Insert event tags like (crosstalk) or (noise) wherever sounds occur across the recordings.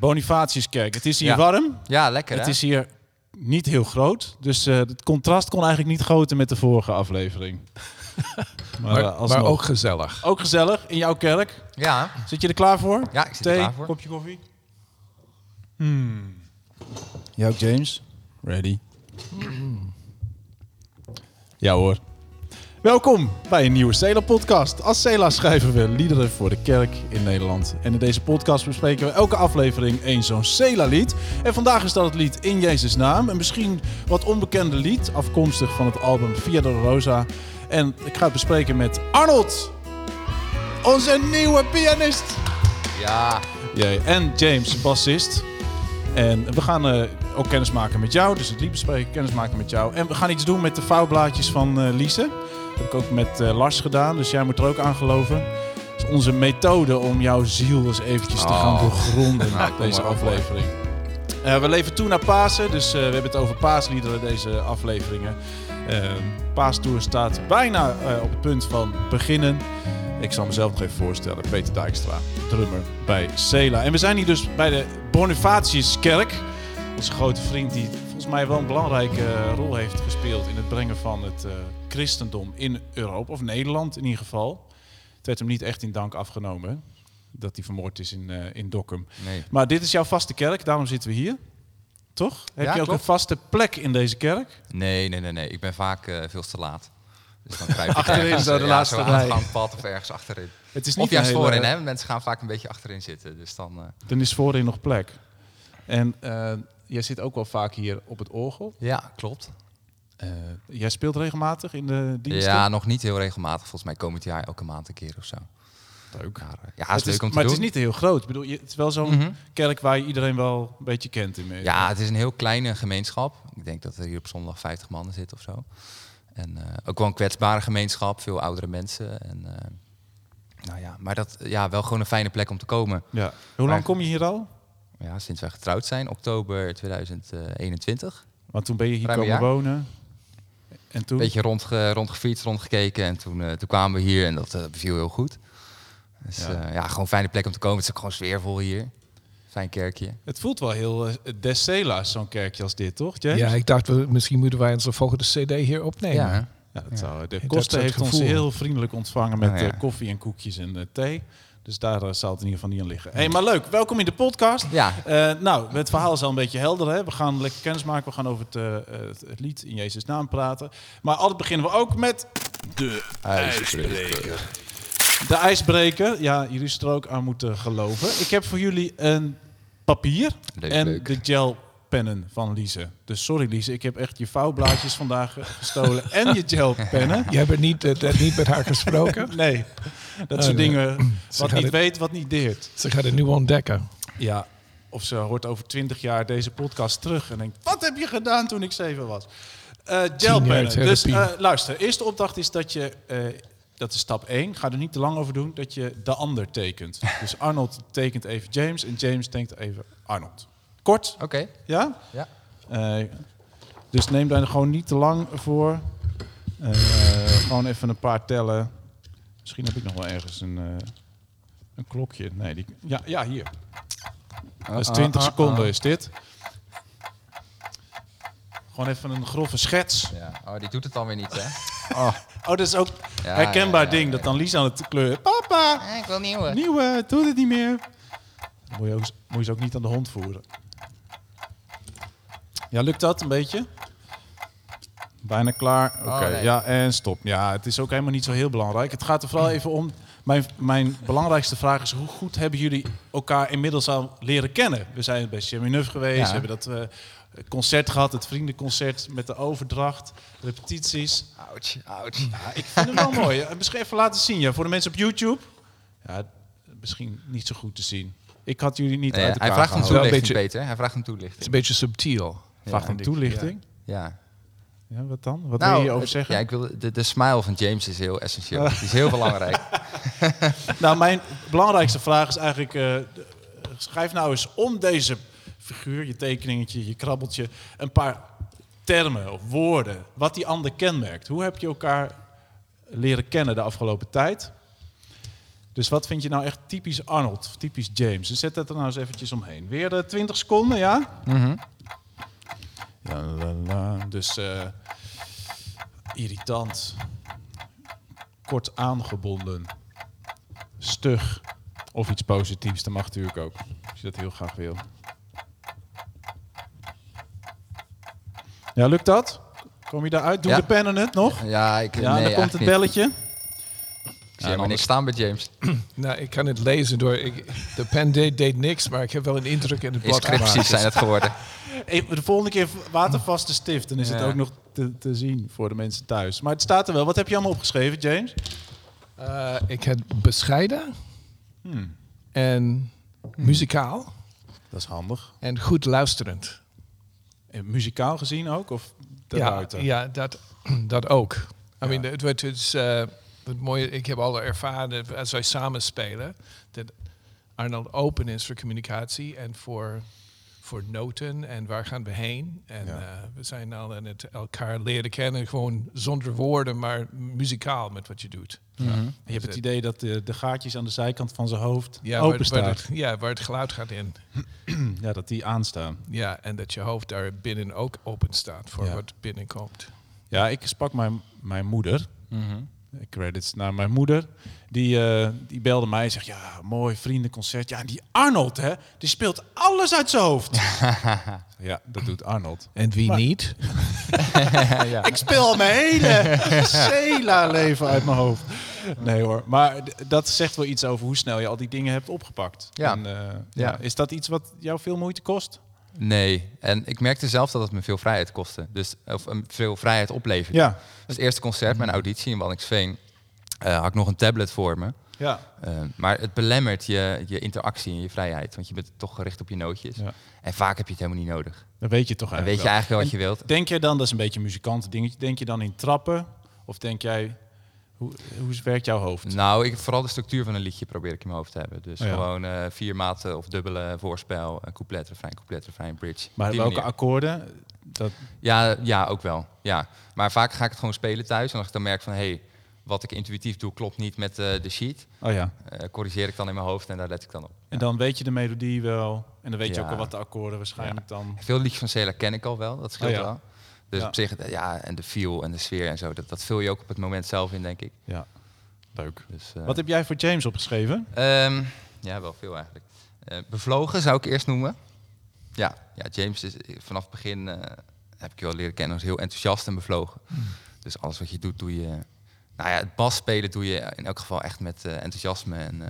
Bonifatiuskerk. Het is hier Ja. warm. Ja, lekker Het hè? is hier niet heel groot. Dus eh, het contrast kon eigenlijk niet groter met de vorige aflevering. (laughs) maar Maar, eh, maar ook gezellig. ook gezellig in jouw kerk. Ja, Zit je er klaar voor? ja ik zit Thee, er klaar voor. kopje koffie. Hmm. Ook James. Ready. Ja hoor. Welkom bij een nieuwe Cela-podcast. Als Cela schrijven we liederen voor de kerk in Nederland. En in deze podcast bespreken we elke aflevering één zo'n Cela-lied. En vandaag is dat het lied In Jezus' Naam. Een misschien wat onbekende lied, afkomstig van het album Via de Rosa. En ik ga het bespreken met Arnold, onze nieuwe pianist. Ja, Jee, en James, bassist. En we gaan eh, ook kennis maken met jou. Dus het lied bespreken, kennis maken met jou. En we gaan iets doen met de vouwblaadjes van Lise. Dat heb ik ook met eh, Lars gedaan. Dus jij moet er ook aan geloven. Is onze methode om jouw ziel eens eventjes te Oh. gaan doorgronden (laughs) Nou, deze aflevering. Eh, we leven toe naar Pasen. Dus eh, we hebben het over paasliederen deze afleveringen. Eh Paastoer staat bijna op het punt van beginnen. Ik zal mezelf nog even voorstellen. Peter Dijkstra, drummer bij Cela. En we zijn hier dus bij de Bonifatiuskerk. Onze grote vriend die volgens mij wel een belangrijke rol heeft gespeeld in het brengen van het christendom in Europa. Of Nederland in ieder geval. Het werd hem niet echt in dank afgenomen dat hij vermoord is in, eh, in Dokkum. nee. Maar dit is jouw vaste kerk, daarom zitten we hier. Toch? Heb Ja, je ook klopt. een vaste plek in deze kerk? Nee, nee, nee, nee. Ik ben vaak eh, veel te laat. Dus dan kruip ik (laughs) Achterin, ergens, zo de eh, laatste ja, zo rij. aan het gangpad of ergens achterin. Het is niet Of juist voorin, hè? Mensen gaan vaak een beetje achterin zitten. Dus dan... Dan is voorin nog plek. En jij zit ook wel vaak hier op het orgel. ja, klopt. Eh, jij speelt regelmatig in de diensten? Ja, nog niet heel regelmatig. Volgens mij komend jaar elke maand een keer of zo. leuk. Maar, eh, ja, Het is leuk om te maar doen. het is niet heel groot. Ik bedoel, je- het is wel zo'n Mhm. kerk waar je iedereen wel een beetje kent in mee. Ja, het is een heel kleine gemeenschap. Ik denk dat er hier op zondag 50 mannen zitten of zo. En eh, ook wel een kwetsbare gemeenschap, veel oudere mensen. En, nou ja, maar dat, ja, wel gewoon een fijne plek om te komen. Ja. Hoe lang kom je hier al? Ja, sinds wij getrouwd zijn, oktober 2021. Want toen ben je hier Ruim komen wonen. En toen? Een beetje rondge, rondgefietst, rondgekeken. En toen, eh, toen kwamen we hier en dat eh, beviel heel goed. Dus Ja. ja. ja, gewoon een fijne plek om te komen. Het is ook gewoon sfeervol hier. Fijn kerkje. Het voelt wel heel uh, Des Cela's, zo'n kerkje als dit, toch? James? Ja, ik dacht, we, misschien moeten wij onze volgende cd hier opnemen. Ja? Ja, dat Ja. zou, de kosten heeft ons heel vriendelijk ontvangen met ja. eh, koffie en koekjes en eh, thee. Dus daar eh, zal het in ieder geval niet aan liggen. hey, maar leuk. Welkom in de podcast. ja. Eh, nou, het verhaal is al een beetje helder. Hè? We gaan lekker kennis maken. We gaan over het, eh, het, het lied in Jezus' naam praten. Maar altijd beginnen we ook met de ijsbreker. De ijsbreker. Ja, jullie zullen er ook aan moeten geloven. Ik heb voor jullie een papier Leuk, en leuk. de gelpennen van Lise. Dus sorry Lise, ik heb echt je vouwblaadjes vandaag gestolen en je gelpennen. (laughs) Je hebt niet, eh, dat niet met haar gesproken. (laughs) Nee, dat soort dingen wat niet het- weet, wat niet deert. Ze gaat het nu ontdekken. Ja, of ze hoort over twintig jaar deze podcast terug en denkt... Wat heb je gedaan toen ik zeven was? Eh gelpennen. Dus eh, luister, eerste opdracht is dat je... eh, dat is stap 1. Ga er niet te lang over doen. Dat je de ander tekent. (laughs) Dus Arnold tekent even James en James tekent even Arnold. Kort, Oké. ja? Ja. Eh, dus neem daar gewoon niet te lang voor. Eh, gewoon even een paar tellen. Misschien heb ik nog wel ergens een, eh, een klokje. Nee, die, ja, ja, hier. Dat is 20 seconden is dit. Gewoon even een grove schets. Ja. Oh, die doet het dan weer niet, hè? Oh, oh dat is ook Ja, herkenbaar ja, ja, ding. ja. Dat dan Lies aan het kleuren. Papa, ik wil nieuwe. nieuwe, doe het niet meer. Dan moet je, ook, moet je ze ook niet aan de hond voeren. Ja, lukt dat een beetje? Bijna klaar. Oké, Oh, nee. ja, en stop. Ja, het is ook helemaal niet zo heel belangrijk. Het gaat er vooral even om... Mijn, mijn belangrijkste vraag is... hoe goed hebben jullie elkaar inmiddels al leren kennen? We zijn bij Cheminuf geweest. Ja. We hebben dat eh, concert gehad. Het vriendenconcert met de overdracht. Repetities. Ouch, ouch. Ja, ik vind het wel mooi. Eh, Misschien even laten zien. Ja, voor de mensen op YouTube. Ja, misschien niet zo goed te zien. Ik had jullie niet Nee, uit hij elkaar vraagt een gehouden. Wel een toelichting, beetje- Peter. Hij vraagt een Het is toelichting. een beetje subtiel. Vraag een toelichting. Ja. Ja, wat dan? Wat wil je hierover het- zeggen? Ja, ik wil, de, de smile van James is heel essentieel. Die is heel belangrijk. (laughs) Nou, mijn belangrijkste vraag is eigenlijk... eh, schrijf nou eens om deze figuur, je tekeningetje, je krabbeltje... een paar termen of woorden, wat die ander kenmerkt. Hoe heb je elkaar leren kennen de afgelopen tijd? Dus wat vind je nou echt typisch Arnold, of typisch James? Dus zet dat er nou eens eventjes omheen. Weer de 20 seconden, ja? Mhm. Ja, la, la. Dus eh, irritant, kort aangebonden, stug of iets positiefs. Dat mag natuurlijk ook, als je dat heel graag wil. Ja, lukt dat? Kom je daaruit? Doen Ja. de pennen het nog? Ja, ik, Ja, nee, dan komt het niet. Zie helemaal niks staan bij James. (clears throat) Nou, ik kan het lezen door... Ik, de pen deed, deed niks, maar ik heb wel een indruk in het blad Inscripties gemaakt. zijn het geworden. (laughs) De volgende keer watervaste stift, dan is het ook nog te, te zien voor de mensen thuis. Maar het staat er wel. Wat heb je allemaal opgeschreven, James? Eh, ik heb bescheiden Hmm, en muzikaal dat is handig. en goed luisterend. En muzikaal gezien ook? Of daarbuiten? Ja, ja dat, (clears throat) dat ook. I Ja. mean, het, het is eh, het mooie. Ik heb al ervaren als wij samen spelen dat Arnold open is voor communicatie en voor, voor noten en waar gaan we heen. En Ja. eh, we zijn al aan het elkaar leren kennen, gewoon zonder woorden, maar muzikaal met wat je doet. Mhm. Je hebt het idee dat de, de gaatjes aan de zijkant van zijn hoofd Ja, open waar, ja, waar het geluid gaat in. (clears throat) Ja, dat die aanstaan. Ja, en dat je hoofd daar binnen ook open staat voor Ja. wat binnenkomt. Ja, ik sprak mijn, mijn moeder. Mhm. Credits naar mijn moeder. Die, eh, die belde mij en zegt, ja, mooi vriendenconcert. Ja, en die Arnold, hè, die speelt alles uit zijn hoofd. (laughs) ja, dat doet Arnold. En wie Maar- niet? ja. (laughs) Ik speel al mijn hele Cela-leven uit mijn hoofd. Nee hoor, maar dat zegt wel iets over hoe snel je al die dingen hebt opgepakt. Ja. En, eh, ja. Ja. Is dat iets wat jou veel moeite kost? Nee, en ik merkte zelf dat het me veel vrijheid kostte. Dus, of eh, veel vrijheid opleverde. Ja. Dus het eerste concert, mijn auditie in Waddinxveen, eh had ik nog een tablet voor me. Ja. Eh, maar het belemmert je, je interactie en je vrijheid. Want je bent toch gericht op je nootjes. Ja. En vaak heb je het helemaal niet nodig. Dan weet je toch Dan eigenlijk weet je eigenlijk wel wat je wilt. Denk je dan, dat is een beetje een muzikanten dingetje, denk je dan in trappen? Of denk jij, hoe, hoe werkt jouw hoofd? Nou, ik, vooral de structuur van een liedje probeer ik in mijn hoofd te hebben. Dus Oh ja. gewoon eh, vier maten of dubbele voorspel, een couplet, refrein, couplet, refrein, bridge. Maar welke manier. akkoorden? Dat, Ja, ja, ook wel. Ja. Maar vaak ga ik het gewoon spelen thuis. En als ik dan merk van, hé, hey, wat ik intuïtief doe klopt niet met eh, de sheet. oh ja. eh, corrigeer ik dan in mijn hoofd en daar let ik dan op. En dan weet je de melodie wel. En dan weet je ook al wat de akkoorden waarschijnlijk dan... Veel liedjes van Cela ken ik al wel, dat scheelt Oh wel. Dus Ja. op zich, ja, en de feel en de sfeer en zo, dat, dat vul je ook op het moment zelf in, denk ik. Ja, leuk. Dus, eh, Wat heb jij voor James opgeschreven? Ehm, ja, wel veel eigenlijk. Eh, bevlogen zou ik eerst noemen. Ja, ja James is eh, vanaf het begin heb ik je wel leren kennen als heel enthousiast en bevlogen. Dus alles wat je doet, doe je. Nou ja, het bas spelen doe je in elk geval echt met enthousiasme en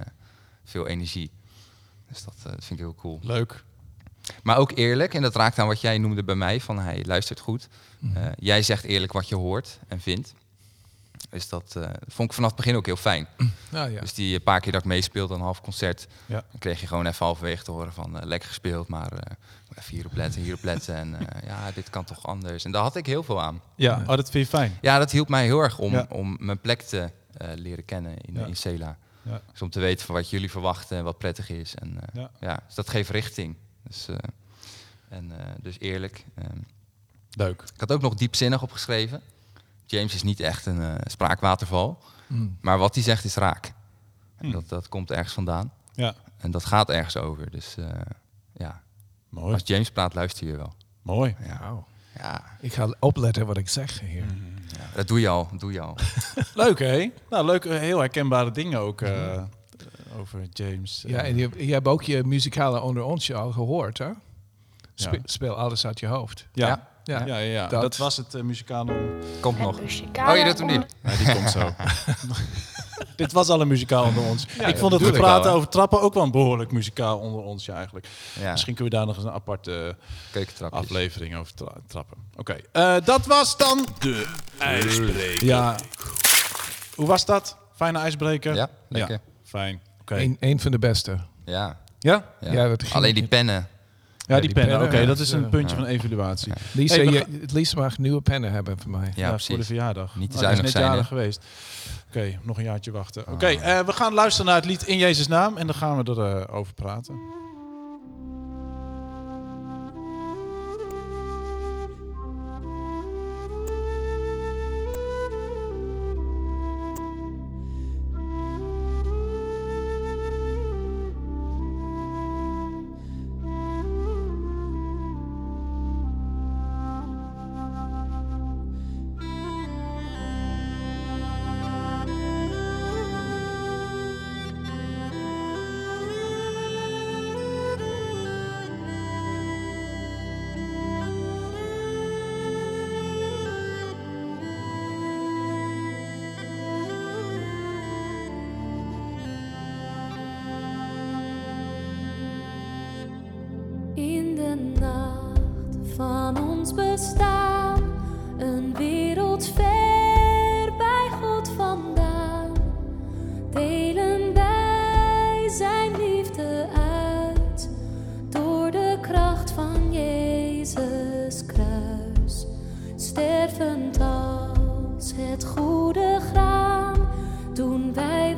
veel energie. Dus dat vind ik heel cool. Leuk. Maar ook eerlijk, en dat raakt aan wat jij noemde bij mij: van hij luistert goed. Eh, jij zegt eerlijk wat je hoort en vindt. Dus dat eh, vond ik vanaf het begin ook heel fijn. Nou ja. Dus die eh, paar keer dat ik meespeelde, een half concert, Ja. dan kreeg je gewoon even halverwege te horen van lekker gespeeld, maar even hier op letten, hier op letten. En (laughs) ja, dit kan toch anders. En daar had ik heel veel aan. Ja, oh, dat vind je fijn. Ja, dat hielp mij heel erg om, Ja. om mijn plek te leren kennen in, in Cela. Dus om te weten van wat jullie verwachten en wat prettig is. En, Ja. ja. dus dat geeft richting. Dus, eh, en, eh, dus eerlijk. Ehm, Leuk. ik had ook nog diepzinnig opgeschreven. James is niet echt een eh, spraakwaterval. Mm. Maar wat hij zegt is raak. En Hmm. dat, dat komt ergens vandaan. Ja, En dat gaat ergens over. Dus eh, ja, mooi. als James praat, luister je wel. Mooi. Ja, ja, Ik ga opletten wat ik zeg hier. ja, dat doe je al. Dat doe je al. (laughs) Leuk, hè? Nou, leuk. Heel herkenbare dingen ook eh, over James. Ja, Eh, en je, je hebt ook je muzikale onder onsje al gehoord, hè? Spe- Ja. Speel alles uit je hoofd. ja. Ja. Ja, Ja. Dat. Dat. was het eh, muzikale... Komt Het nog. muzikale Oh, je doet hem niet. Nee, die komt zo. (laughs) Dit was al een muzikaal onder ons. ik ja, vond het we praten wel, over trappen ook wel een behoorlijk muzikaal onder ons ja, eigenlijk. Ja, Misschien kunnen we daar nog eens een aparte aflevering over tra- trappen. Oké, eh, dat was dan de ijsbreker. Ja. Hoe was dat? Fijne ijsbreker? Ja, lekker. Ja, fijn. Eén één van de beste. Ja. Ja? ja. Ja, dat ging Alleen die pennen. Ja, die, die pennen. Oké, dat is een Ja. puntje van evaluatie. Lisa, Hey, we je, het liefst mag nieuwe pennen hebben voor mij. Ja, voor de verjaardag. Niet te Oh, hij is zuinig net zijn, jarig geweest. Oké, nog een jaartje wachten. Oké, eh, we gaan luisteren naar het lied In Jezus' Naam en dan gaan we erover over praten. Stervend als het goede graan. Doen wij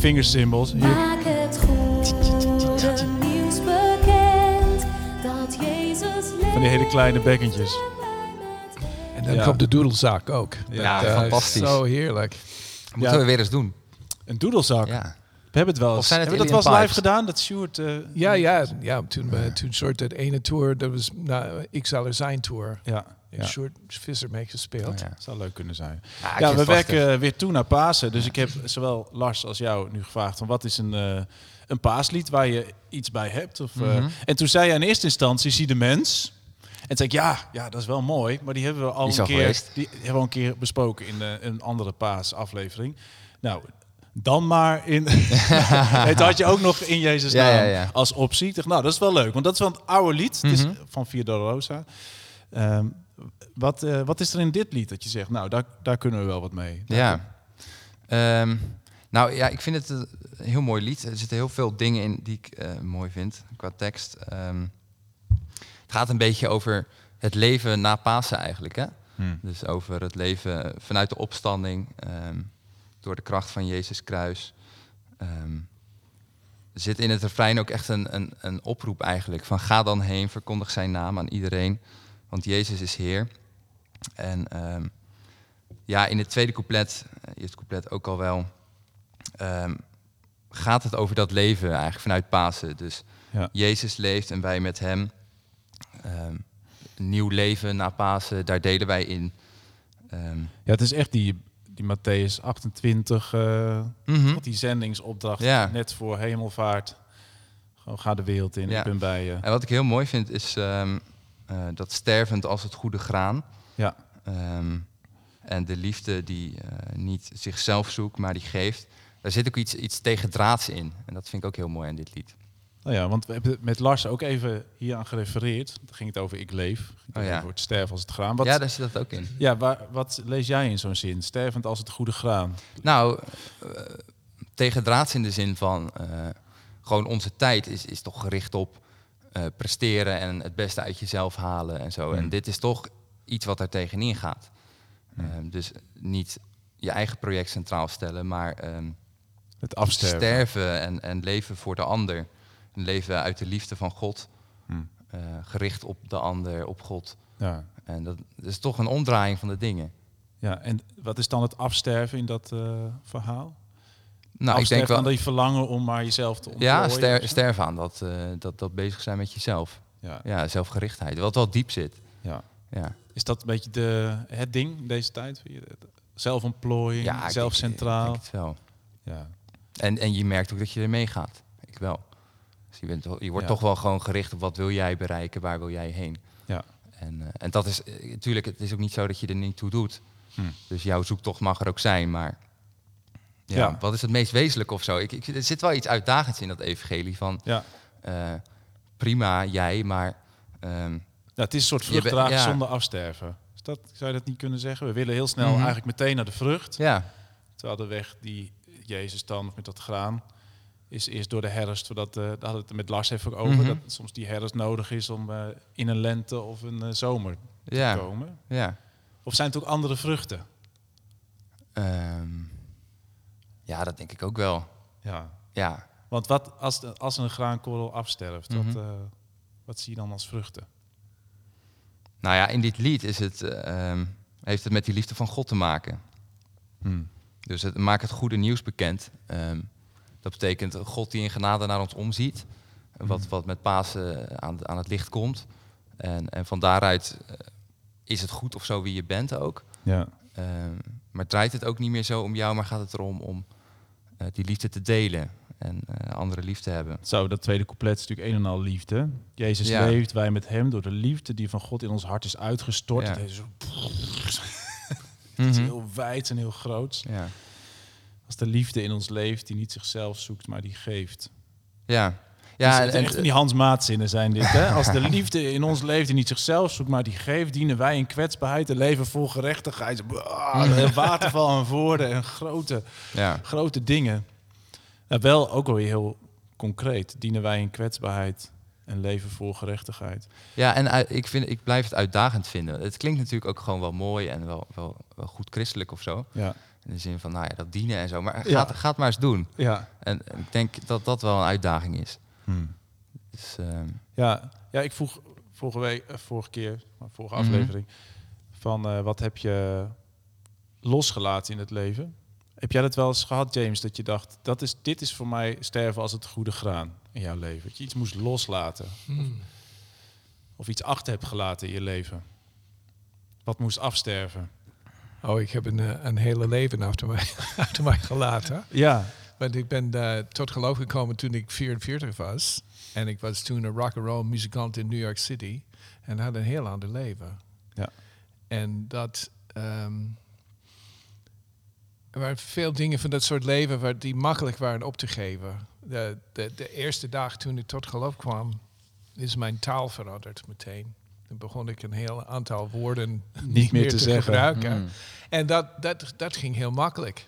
Hier. Maak het goede nieuws bekend dat Jezus leeft. Van die hele kleine bekkentjes. En dan Ja. komt de doedelzak ook. Ja, Dat, eh, fantastisch. Zo heerlijk. Moeten Ja. we weer eens doen. Een doedelzak. Ja. We hebben het wel eens. Of zijn het hebben we dat eens live Pipes? gedaan? Dat Sjoerd... eh, Ja, ja, ja toen, we, toen soort dat ene tour, dat was nou, Ik zal er zijn tour. Ja, Ja. Sjoerd Visser mee gespeeld. Oh, ja. zou leuk kunnen zijn. Ja, we het werken weer toe naar Pasen. Dus ik heb zowel Lars als jou nu gevraagd van wat is een, eh, een paaslied waar je iets bij hebt. Of, eh, Mhm. En toen zei hij in eerste instantie, zie de mens. En toen zei ik, ja, ja, dat is wel mooi. Maar die hebben we al een al keer, geweest. die hebben we al een keer besproken in eh, een andere paasaflevering. Nou, dan maar in... (laughs) het had je ook nog in Jezus naam ja, ja. als optie. Nou, dat is wel leuk. Want dat is wel een oude lied. Het is Mhm. van Via Dolorosa. Ehm, wat, eh, wat is er in dit lied dat je zegt, nou, daar, daar kunnen we wel wat mee? Ja. Ehm, nou ja, ik vind het een heel mooi lied. Er zitten heel veel dingen in die ik eh, mooi vind qua tekst. Ehm, het gaat een beetje over het leven na Pasen eigenlijk. Hè? Hmm. Dus over het leven vanuit de opstanding, ehm, door de kracht van Jezus kruis. Er zit in het refrein ook echt een, een, een oproep eigenlijk. Van ga dan heen, verkondig zijn naam aan iedereen. Want Jezus is Heer. En ehm, ja, in het tweede couplet, eh, eerste couplet ook al wel, ehm, gaat het over dat leven eigenlijk vanuit Pasen. Dus Ja. Jezus leeft en wij met hem. Ehm, een nieuw leven na Pasen, daar delen wij in. Ja, het is echt die, die Matthäus 28, eh, mhm. die zendingsopdracht Ja. net voor hemelvaart. Gewoon ga de wereld in, Ja. ik ben bij je. En wat ik heel mooi vind is eh, dat stervend als het goede graan. Ja. Ehm, en de liefde die eh, niet zichzelf zoekt, maar die geeft. Daar zit ook iets, iets tegendraads in. En dat vind ik ook heel mooi aan dit lied. Nou ja, want we hebben met Lars ook even hier aan gerefereerd. Dan ging het over ik leef. Oh ja. over het sterven als het graan. Wat, ja, ja, daar zit dat ook in. waar, wat lees jij in zo'n zin? Stervend als het goede graan. Nou, eh, tegendraads in de zin van... gewoon onze tijd is, is toch gericht op eh, presteren... en het beste uit jezelf halen en zo. En dit is toch iets wat er tegenin gaat. Hmm. Ehm, dus niet je eigen project centraal stellen, maar... ehm, Het afsterven. sterven en, en leven voor de ander. Een leven uit de liefde van God. Hmm. eh, gericht op de ander, op God. Ja. En dat, dat is toch een omdraaiing van de dingen. ja, en wat is dan het afsterven in dat eh, verhaal? Nou, ik denk wel. aan die verlangen om maar jezelf te ontplooien? Ja, of ster, zo? sterven aan dat, eh, dat, dat bezig zijn met jezelf. Ja, Ja, zelfgerichtheid. Wat wel diep zit. ja. Ja, Is dat een beetje de, het ding in deze tijd? Zelfontplooiing, ja ik zelf denk- centraal. Ik denk het wel. Ja. En, en je merkt ook dat je ermee gaat. Ik wel. Dus je, bent, je wordt Ja. toch wel gewoon gericht op wat wil jij bereiken, waar wil jij heen. Ja. En, eh, en dat is natuurlijk, het is ook niet zo dat je er niet toe doet. Hm. Dus jouw zoektocht mag er ook zijn, maar ja, Ja. wat is het meest wezenlijk of zo? Ik, ik, er zit wel iets uitdagends in dat evangelie van Ja. eh, prima jij, maar Ja, het is een soort ja. zonder afsterven. Is dat, zou je dat niet kunnen zeggen? We willen heel snel Mhm. eigenlijk meteen naar de vrucht. ja, Terwijl de weg die Jezus dan met dat graan is eerst door de herfst. Zodat, eh daar hadden we het met Lars even over. Mhm. Dat soms die herfst nodig is om eh, in een lente of een zomer te ja, komen. ja. Of zijn het ook andere vruchten? Ehm, Ja, dat denk ik ook wel. Ja. Ja, Want wat als, de, als een graankorrel afsterft, wat, Mhm. eh, wat zie je dan als vruchten? nou ja, in dit lied is het, eh, ehm, heeft het met die liefde van God te maken. Dus het maakt het goede nieuws bekend. Ehm, dat betekent God die in genade naar ons omziet. Wat, wat met Pasen aan, aan het licht komt. En, en van daaruit eh, is het goed of zo wie je bent ook. Ja. Ehm, maar draait het ook niet meer zo om jou, maar gaat het erom om eh, die liefde te delen en eh anderen lief te hebben. Zo, dat tweede couplet is natuurlijk een en al liefde. Jezus Ja. leeft, wij met hem, door de liefde die van God in ons hart is uitgestort. Ja. Het is het is (laughs) heel wijd en heel groot. Ja. Als de liefde in ons leeft, die niet zichzelf zoekt, maar die geeft. Ja. Ja, Ja, dus en, echt die Hans Maatzinnen zijn dit. Hè? Als de liefde in ons leeft, die niet zichzelf zoekt, maar die geeft, dienen wij in kwetsbaarheid een leven vol gerechtigheid. Blah, Een waterval aan woorden en grote, ja. grote dingen. Ja, wel ook wel weer heel concreet. Dienen wij in kwetsbaarheid een leven vol gerechtigheid. ja, en uit- ik, vind, ik blijf het uitdagend vinden. Het klinkt natuurlijk ook gewoon wel mooi en wel, wel, wel goed christelijk of zo. Ja. In de zin van, nou ja, dat dienen en zo. Maar Ja. gaat, gaat maar eens doen. Ja. En ik denk dat dat wel een uitdaging is. Hmm. Dus, ehm, Ja, ja, ik vroeg vorige week, eh, vorige keer, maar vorige Mhm. aflevering, van eh, wat heb je losgelaten in het leven? Heb jij dat wel eens gehad, James, dat je dacht, dat is, dit is voor mij sterven als het goede graan in jouw leven? Dat je iets moest loslaten Hmm. of iets achter hebt gelaten in je leven? Wat moest afsterven? Oh, ik heb een, eh, een hele leven achter mij, (laughs) achter mij gelaten. Ja, Want ik ben tot geloof gekomen toen ik 44 was. En ik was toen een rock and roll muzikant in New York City. En had een heel ander leven. Ja. En dat... ehm, er waren veel dingen van dat soort leven waar die makkelijk waren op te geven. De, de, de eerste dag toen ik tot geloof kwam, is mijn taal veranderd meteen. Dan begon ik een heel aantal woorden niet, meer meer te gebruiken. mm. En dat, dat, dat ging heel makkelijk.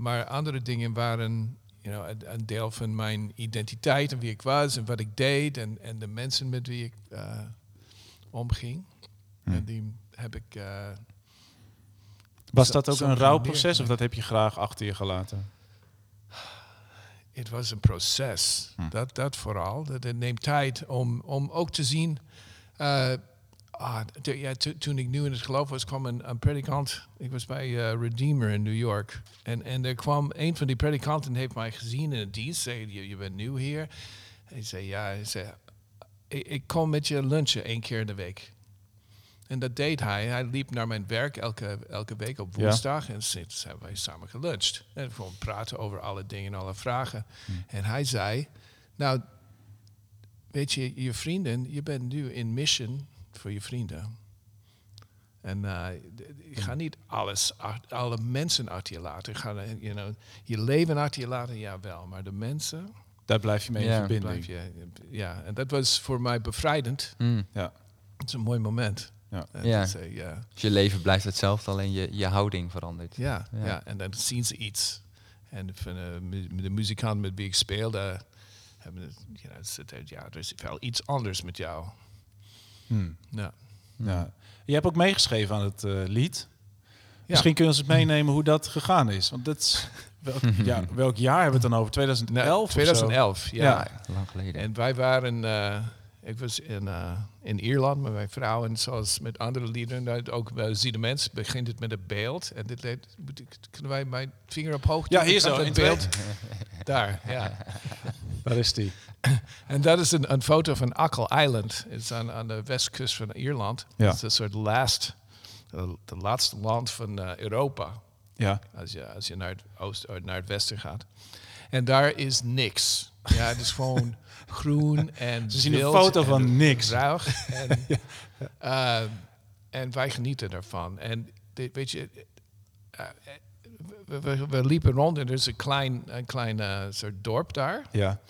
Maar andere dingen waren you know, een, deel van mijn identiteit en wie ik was en wat ik deed en, en de mensen met wie ik eh, omging. Hm. En die heb ik. eh, was dat ook een rouwproces of dat heb je graag achter je gelaten? Het was een proces. Hm. Dat, dat vooral. Dat, het neemt tijd om, om ook te zien. eh, ah, ja, to- toen ik nu in het geloof was, kwam een, een predikant. Ik was bij eh, Redeemer in New York. En, en er kwam een van die predikanten, heeft mij gezien in het dienst. Zei, je, je bent nieuw hier. Hij zei, ja, hij zei, ik, ik kom met je lunchen één keer in de week. En dat deed hij. Hij liep naar mijn werk elke, elke week op Ja. woensdag. En sinds hebben wij samen geluncht. En gewoon praten over alle dingen, alle vragen. En hij zei, nou, weet je, je vrienden, je bent nu in mission voor je vrienden. En eh, d- ik ga niet alles, alle mensen achter je laten. Ik ga, eh, you know, je leven achter je laten, ja wel. Maar de mensen, Daar blijf je mee in Ja. verbinding. je, ja. En dat was voor mij bevrijdend. Mm. Ja. Het is een mooi moment. Ja. Ja. Dus je leven blijft hetzelfde, alleen je, je houding verandert. Ja, Ja. ja. en dan zien ze iets. En van eh, mu- de muzikant met wie ik speelde, hebben you know, ze zei, ja, er is wel iets anders met jou. Hmm. Ja. Ja. Je hebt ook meegeschreven aan het eh, lied. Ja. Misschien kun je ons eens meenemen hoe dat gegaan is. Want dat is, (laughs) welk, ja, (laughs) welk jaar hebben we het dan over? 2011? Nou, of zo? 2011, ja. Ja. Lang geleden. En wij waren, eh, ik was in, eh, in Ierland met mijn vrouw en zoals met andere liederen, ook bij Zie de Mens begint het met een beeld. En dit leed, moet ik- kunnen wij mijn vinger op hoogte? Ja, hier zo, in beeld. Daar, ja. (laughs) Waar is die? (coughs) En dat is een, een foto van Ackle Island. Het is aan, aan de westkust van Ierland. Ja. Het is een soort last, de, de laatste land van eh, Europa. Ja. Als je, als je naar, het oost, eh, naar het westen gaat. En daar is niks. Ja, het is gewoon (laughs) groen en Ze zien een foto van niks. Ruig. (laughs) En, eh, en wij genieten ervan. En dit, weet je, eh, we, we, we liepen rond en er is een klein, een klein eh, soort dorp daar. Ja.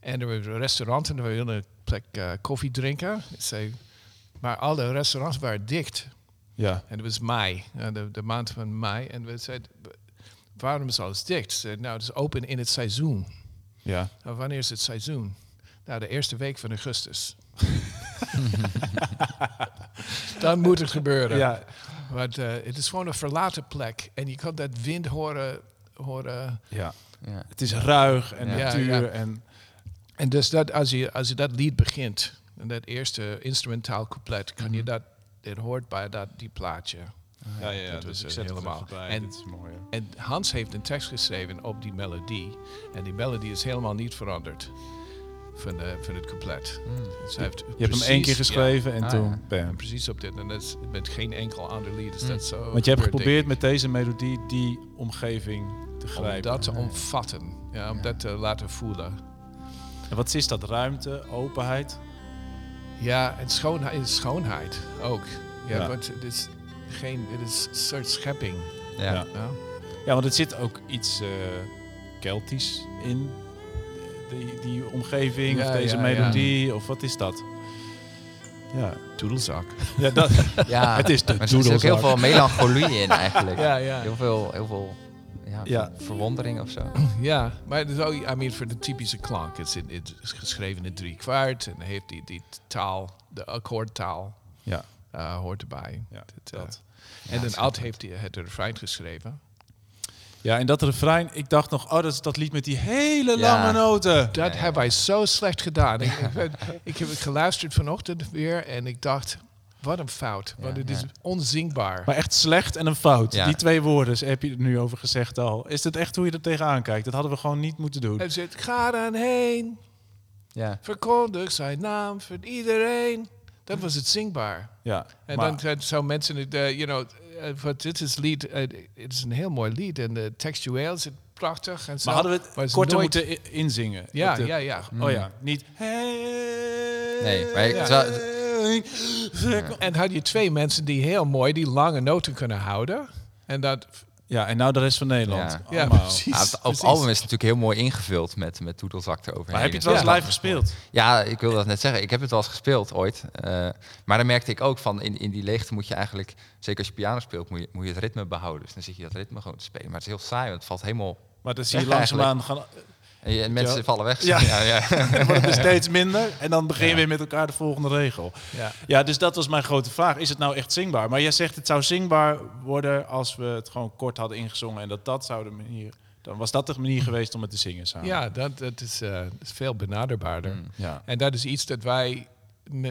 En er was een restaurant en we wilden een plek eh, koffie drinken. Zei, maar alle restaurants waren dicht. Ja. En het was mei, eh, de, de maand van mei. En we zeiden, waarom is alles dicht? Ze nou, het is open in het seizoen. Ja. Nou, wanneer is het seizoen? Nou, de eerste week van augustus. (laughs) Dan moet het gebeuren. Ja. Want eh, het is gewoon een verlaten plek. En je kan dat wind horen horen. Ja. Ja. Het is ruig en Ja. natuur Ja, ja. en... En dus dat, als, je, als je dat lied begint, en dat eerste instrumentaal couplet, kan je dat, dit hoort bij dat, die plaatje. Ja, ja, ja. Dat dus is ik zet het helemaal. bij. En- is mooi. En Hans heeft een tekst geschreven op die melodie. En die melodie is helemaal niet veranderd van, de, van het couplet. Dus hij heeft Je hebt hem één keer geschreven en Ah, toen ja. Ja, bam. precies op dit. En dat is met geen enkel ander lied. Is Mm. dat zo Want je hebt geprobeerd met deze melodie die omgeving te ik, om grijpen. dat te omvatten. Ja, om Ja. dat te laten voelen. En wat is dat? Ruimte, openheid? Ja, en schoonheid, schoonheid ook. Ja, Ja. want het is geen, het is een soort schepping. Ja. Ja. Ja. Ja, want het zit ook iets eh Keltisch in die, die omgeving Ja, of deze ja, melodie of wat is dat? Ja, Toedelzak. (laughs) ja dat, Ja, (laughs) het is de maar er zit ook heel veel melancholie in eigenlijk. (laughs) Ja, ja. Heel veel, heel veel ja, Ja. ver- verwondering of zo. (clears throat) Ja, maar het is ook, I mean, voor de typische klank. Het is, in, het is geschreven in drie kwart en heeft die, die taal, de akkoordtaal, Ja, eh, hoort erbij. ja, Het, eh, dat. en dan Ad heeft hij het refrein geschreven. Ja, en dat refrein, ik dacht nog, oh, dat is dat lied met die hele Ja. lange noten. Dat hebben wij zo slecht gedaan. Ik, ik, ben- ik heb het geluisterd vanochtend weer en ik dacht, wat een fout. Want Ja, het is ja. onzingbaar. Maar echt slecht en een fout. Ja. Die twee woorden heb je er nu over gezegd al. Is het echt hoe je er tegenaan kijkt? Dat hadden we gewoon niet moeten doen. Hij zegt, ga dan heen, Ja. verkondig zijn naam voor iedereen. Dat was het zingbaar. Ja, En maar- dan zou mensen, het, eh, you know, eh, wat dit is lied, eh, het is een heel mooi lied en de textueel is het prachtig en zo. Maar hadden we het korter nooit- moeten inzingen? Ja, de- ja, ja. Oh ja, niet... Nee, maar ik- Ja. zo- En had je twee mensen die heel mooi die lange noten kunnen houden. En dat, Ja, en nou de rest van Nederland. Ja. ja, precies. Ja, het, op precies. het album is het natuurlijk heel mooi ingevuld met, met toedelzak eroverheen. Maar heb je het wel eens live gespeeld? Ja, ik wil dat net zeggen. Ik heb het wel eens gespeeld ooit. Eh, maar dan merkte ik ook van in, in die leegte moet je eigenlijk, zeker als je piano speelt, moet je, moet je het ritme behouden. Dus dan zit je dat ritme gewoon te spelen. Maar het is heel saai, want het valt helemaal. Maar dan zie je langzaamaan gaan... En, je, en mensen Ja. vallen weg. Ja. (laughs) ja, ja. (laughs) Dan wordt het er (laughs) steeds minder. En dan begin je Ja. weer met elkaar de volgende regel. Ja. Ja, dus dat was mijn grote vraag. Is het nou echt zingbaar? Maar jij zegt het zou zingbaar worden als we het gewoon kort hadden ingezongen. En dat dat zou de manier... Dan was dat de manier geweest om het te zingen samen. Ja, dat, dat is, eh, is veel benaderbaarder. Mm. Ja. En dat is iets dat wij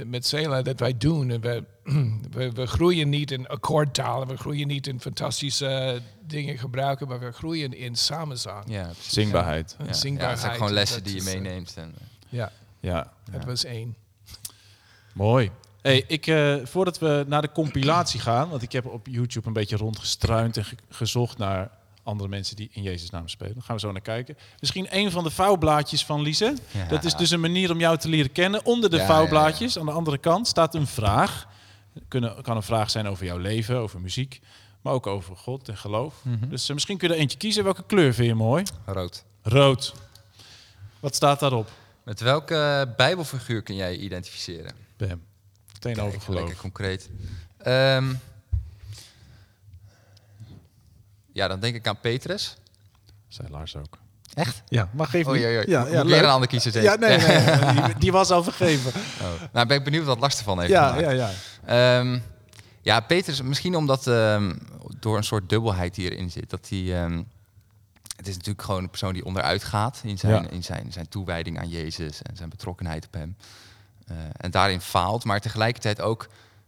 met, Cela dat wij doen. En we, (clears throat) we, we groeien niet in akkoordtalen, we groeien niet in fantastische dingen gebruiken, maar we groeien in samenzang. Ja. Zingbaarheid. En Ja. Ja, zingbaarheid. het zijn gewoon en lessen die je eh, meeneemt. En, Ja, Ja, dat was één. mooi. Hey, ik, eh, voordat we naar de compilatie gaan, want ik heb op YouTube een beetje rondgestruind en ge- gezocht naar andere mensen die in Jezus naam spelen. Gaan we zo naar kijken. Misschien een van de vouwblaadjes van Lise. Ja. Dat is dus een manier om jou te leren kennen. Onder de Ja, vouwblaadjes, aan de andere kant, staat een vraag. Kunnen, kan een vraag zijn over jouw leven, over muziek, maar ook over God en geloof. Mhm. Dus eh, misschien kun je er eentje kiezen. Welke kleur vind je mooi? Rood. Rood. Wat staat daarop? Met welke bijbelfiguur kun jij je identificeren? Bam. Meteen Kijk, over geloof. Lekker concreet. Ehm, ja, dan denk ik aan Petrus. Zei Lars ook. Echt? Ja, maar geef oei. Ja, ja, weer een ander kiezen, zeker? Ja, nee, nee. nee. (laughs) Die, die was al vergeven. Oh. Nou, ben ik benieuwd wat Lars ervan heeft Ja, gemaakt. ja, ja. Ehm, ja, Petrus, misschien omdat ehm, door een soort dubbelheid die erin zit. Dat hij, ehm, het is natuurlijk gewoon een persoon die onderuit gaat in zijn, Ja. in zijn, zijn toewijding aan Jezus en zijn betrokkenheid op hem. Eh, en daarin faalt, maar tegelijkertijd ook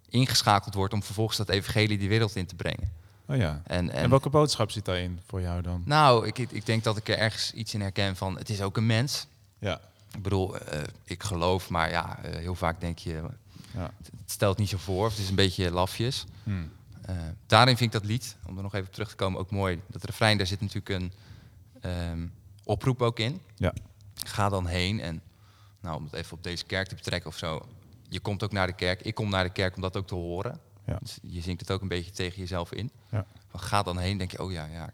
ingeschakeld wordt om vervolgens dat evangelie die wereld in te brengen. Oh ja. En, En, welke boodschap zit daarin voor jou dan? Nou, ik, ik denk dat ik er ergens iets in herken van, het is ook een mens. Ja. Ik bedoel, eh, ik geloof, maar ja, eh, heel vaak denk je, ja. het stelt niet zo voor, of het is een beetje lafjes. Hmm. Eh, daarin vind ik dat lied, om er nog even op terug te komen, ook mooi. Dat refrein, daar zit natuurlijk een ehm, oproep ook in. Ja. Ga dan heen en, nou, om het even op deze kerk te betrekken of zo. Je komt ook naar de kerk, ik kom naar de kerk om dat ook te horen. Ja. Dus je zingt het ook een beetje tegen jezelf in. Ja. Ga dan heen, denk je, oh ja, ja,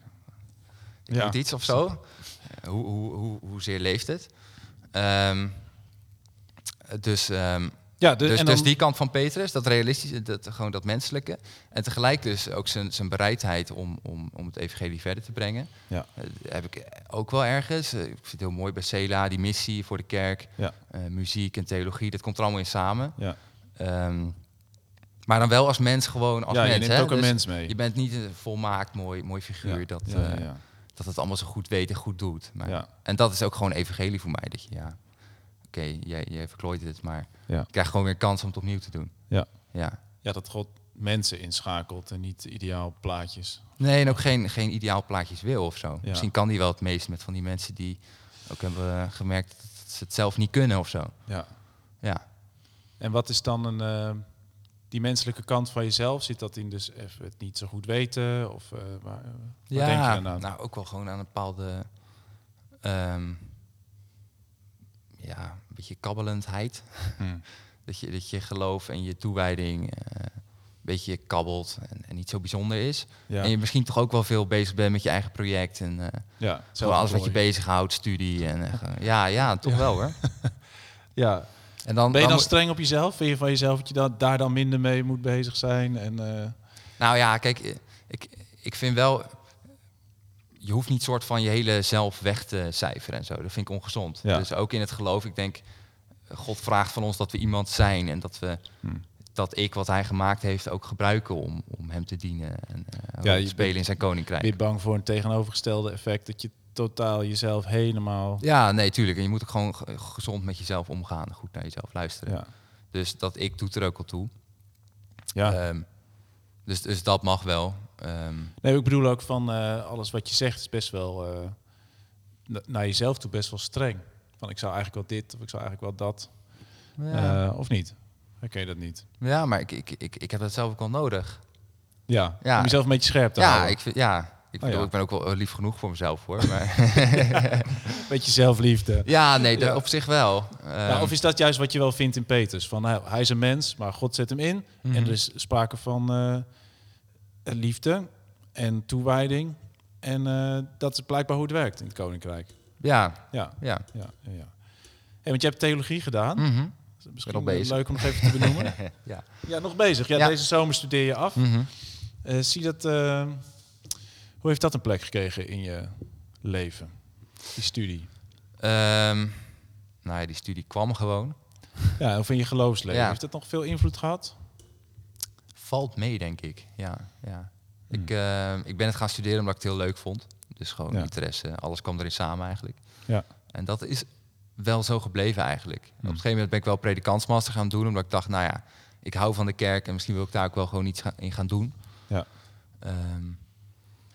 ik Ja. iets of zo. Eh, hoe, hoe, hoe, hoezeer leeft het? Ehm, dus, ehm, Ja, dus, en dan, dus die kant van Petrus, dat realistische, dat, gewoon dat menselijke. En tegelijk dus ook zijn, zijn bereidheid om, om, om het evangelie verder te brengen. Ja. Eh, heb ik ook wel ergens. Eh, ik vind het heel mooi bij Cela, die missie voor de kerk. Ja. eh, muziek en theologie, dat komt er allemaal in samen. Ja. Ehm, maar dan wel als mens gewoon als ja, je mens. neemt hè? ook een Dus mens mee. Je bent niet een volmaakt mooi, mooi figuur. ja. dat, dat het allemaal zo goed weet en goed doet. Maar. En dat is ook gewoon evangelie voor mij. Dat je, ja, oké, jij, jij verklooit het, maar Ja. je krijgt gewoon weer kans om het opnieuw te doen. Ja. Ja. ja, dat God mensen inschakelt en niet ideaal plaatjes. Nee, en ook geen, geen ideaal plaatjes wil of zo. Ja. Misschien kan die wel het meest met van die mensen die ook hebben gemerkt dat ze het zelf niet kunnen of zo. Ja. Ja. En wat is dan een, eh, die menselijke kant van jezelf? Zit dat in dus even het niet zo goed weten? Of uh, waar, waar ja, denk je dan aan? nou ook wel gewoon aan een bepaalde, ehm, ja, beetje kabbelendheid. Hmm. (laughs) Dat je, dat je geloof en je toewijding eh, een beetje kabbelt en, en niet zo bijzonder is. Ja, En je misschien toch ook wel veel bezig bent met je eigen project en eh, ja, zo alles wat je bezighoudt, studie en eh, ja, (laughs) ja, toch wel hoor. (laughs) Ja. En dan, Ben je dan streng op jezelf? Vind je van jezelf dat je da- daar dan minder mee moet bezig zijn? En, Nou ja, kijk, ik, ik vind wel. Je hoeft niet soort van je hele zelf weg te cijferen en zo. Dat vind ik ongezond. Ja. Dus ook in het geloof, ik denk, God vraagt van ons dat we iemand zijn en dat we Hmm. dat ik wat hij gemaakt heeft ook gebruiken om, om hem te dienen en eh, Ja, te spelen in zijn koninkrijk. ben je bang voor een tegenovergestelde effect? Dat je totaal jezelf helemaal... Ja, nee, tuurlijk. En je moet ook gewoon ge- gezond met jezelf omgaan, goed naar jezelf luisteren. Ja. Dus dat ik doet er ook al toe. ja. Ehm, dus, dus dat mag wel. Ehm, Nee, ik bedoel ook van eh, alles wat je zegt is best wel eh, na- naar jezelf toe best wel streng. Van ik zou eigenlijk wel dit of ik zou eigenlijk wel dat. ja. Eh, of niet? Herken je dat niet? ja, maar ik, ik, ik, ik heb dat zelf ook wel nodig. Ja, Ja. om jezelf een beetje scherp te Ja, houden. ik, vind, ja, ik, Oh, bedoel, ja. ik ben ook wel lief genoeg voor mezelf hoor. Maar Een (laughs) beetje zelfliefde. ja, nee, op zich wel. Ehm, of is dat juist wat je wel vindt in Peters? Van hij is een mens, maar God zet hem in. Mhm. En er is sprake van liefde en toewijding. En eh, dat is blijkbaar hoe het werkt in het Koninkrijk. ja, Ja, ja. ja, ja. ja. Hey, want je hebt theologie gedaan. Mhm. Misschien nog bezig. leuk om nog even te benoemen. (laughs) ja. ja, nog bezig. Ja, Ja. Deze zomer studeer je af. Mhm. Eh, zie dat, eh, hoe heeft dat een plek gekregen in je leven? Die studie. Ehm, nou ja, die studie kwam gewoon. Ja, of in je geloofsleven. Ja. Heeft dat nog veel invloed gehad? Valt mee, denk ik. Ja, ja. Hmm. Ik, ehm, ik ben het gaan studeren omdat ik het heel leuk vond. Dus gewoon Ja. interesse. Alles kwam erin samen eigenlijk. Ja. En dat is wel zo gebleven eigenlijk. Hmm. Op een gegeven moment ben ik wel predikantsmaster gaan doen. Omdat ik dacht, nou ja, ik hou van de kerk. En misschien wil ik daar ook wel gewoon iets ga- in gaan doen. Ja. Ehm,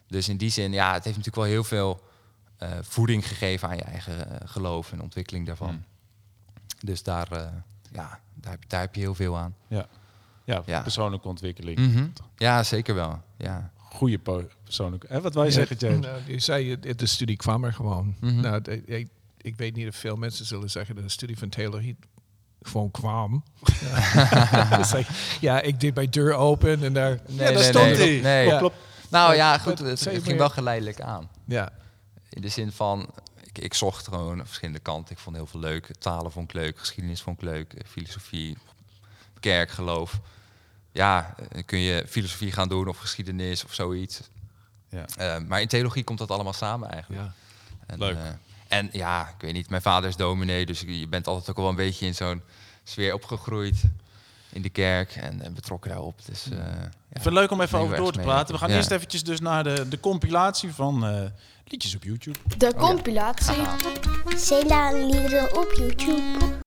dus in die zin, ja, het heeft natuurlijk wel heel veel eh, voeding gegeven aan je eigen eh, geloof en ontwikkeling daarvan. Hmm. Dus daar, eh, ja, daar, heb, daar heb je heel veel aan. Ja, Ja. persoonlijke ontwikkeling. Mhm. Ja, zeker wel. Ja. Goede persoonlijke... Hè, wat wil je zeggen, James? Nou, je zei, de studie kwam er gewoon. Mhm. Nou, de- ik, ik weet niet of veel mensen zullen zeggen dat de studie van theologie gewoon kwam. (laughs) Like, ja, ik deed mijn deur open en daar... Nee, daar nee, stond nee. hij. Nee. Klopt, klopt. Nou Ja, goed, het, ging wel geleidelijk aan. Ja, In de zin van, ik, ik zocht gewoon verschillende kanten. Ik vond heel veel leuk. Talen vond ik leuk, geschiedenis vond ik leuk, filosofie, kerk, geloof. Ja, eh, kun je filosofie gaan doen of geschiedenis of zoiets. Ja. Eh, maar in theologie komt dat allemaal samen eigenlijk. ja. En, Leuk. eh, en ja, ik weet niet, mijn vader is dominee, dus je bent altijd ook wel een beetje in zo'n sfeer opgegroeid in de kerk en, en betrokken daarop. Dus, eh, ja. Ik vind het leuk om even over door te praten. We gaan ja. eerst eventjes dus naar de, de compilatie van eh, liedjes op YouTube. De compilatie. Cela liederen op YouTube.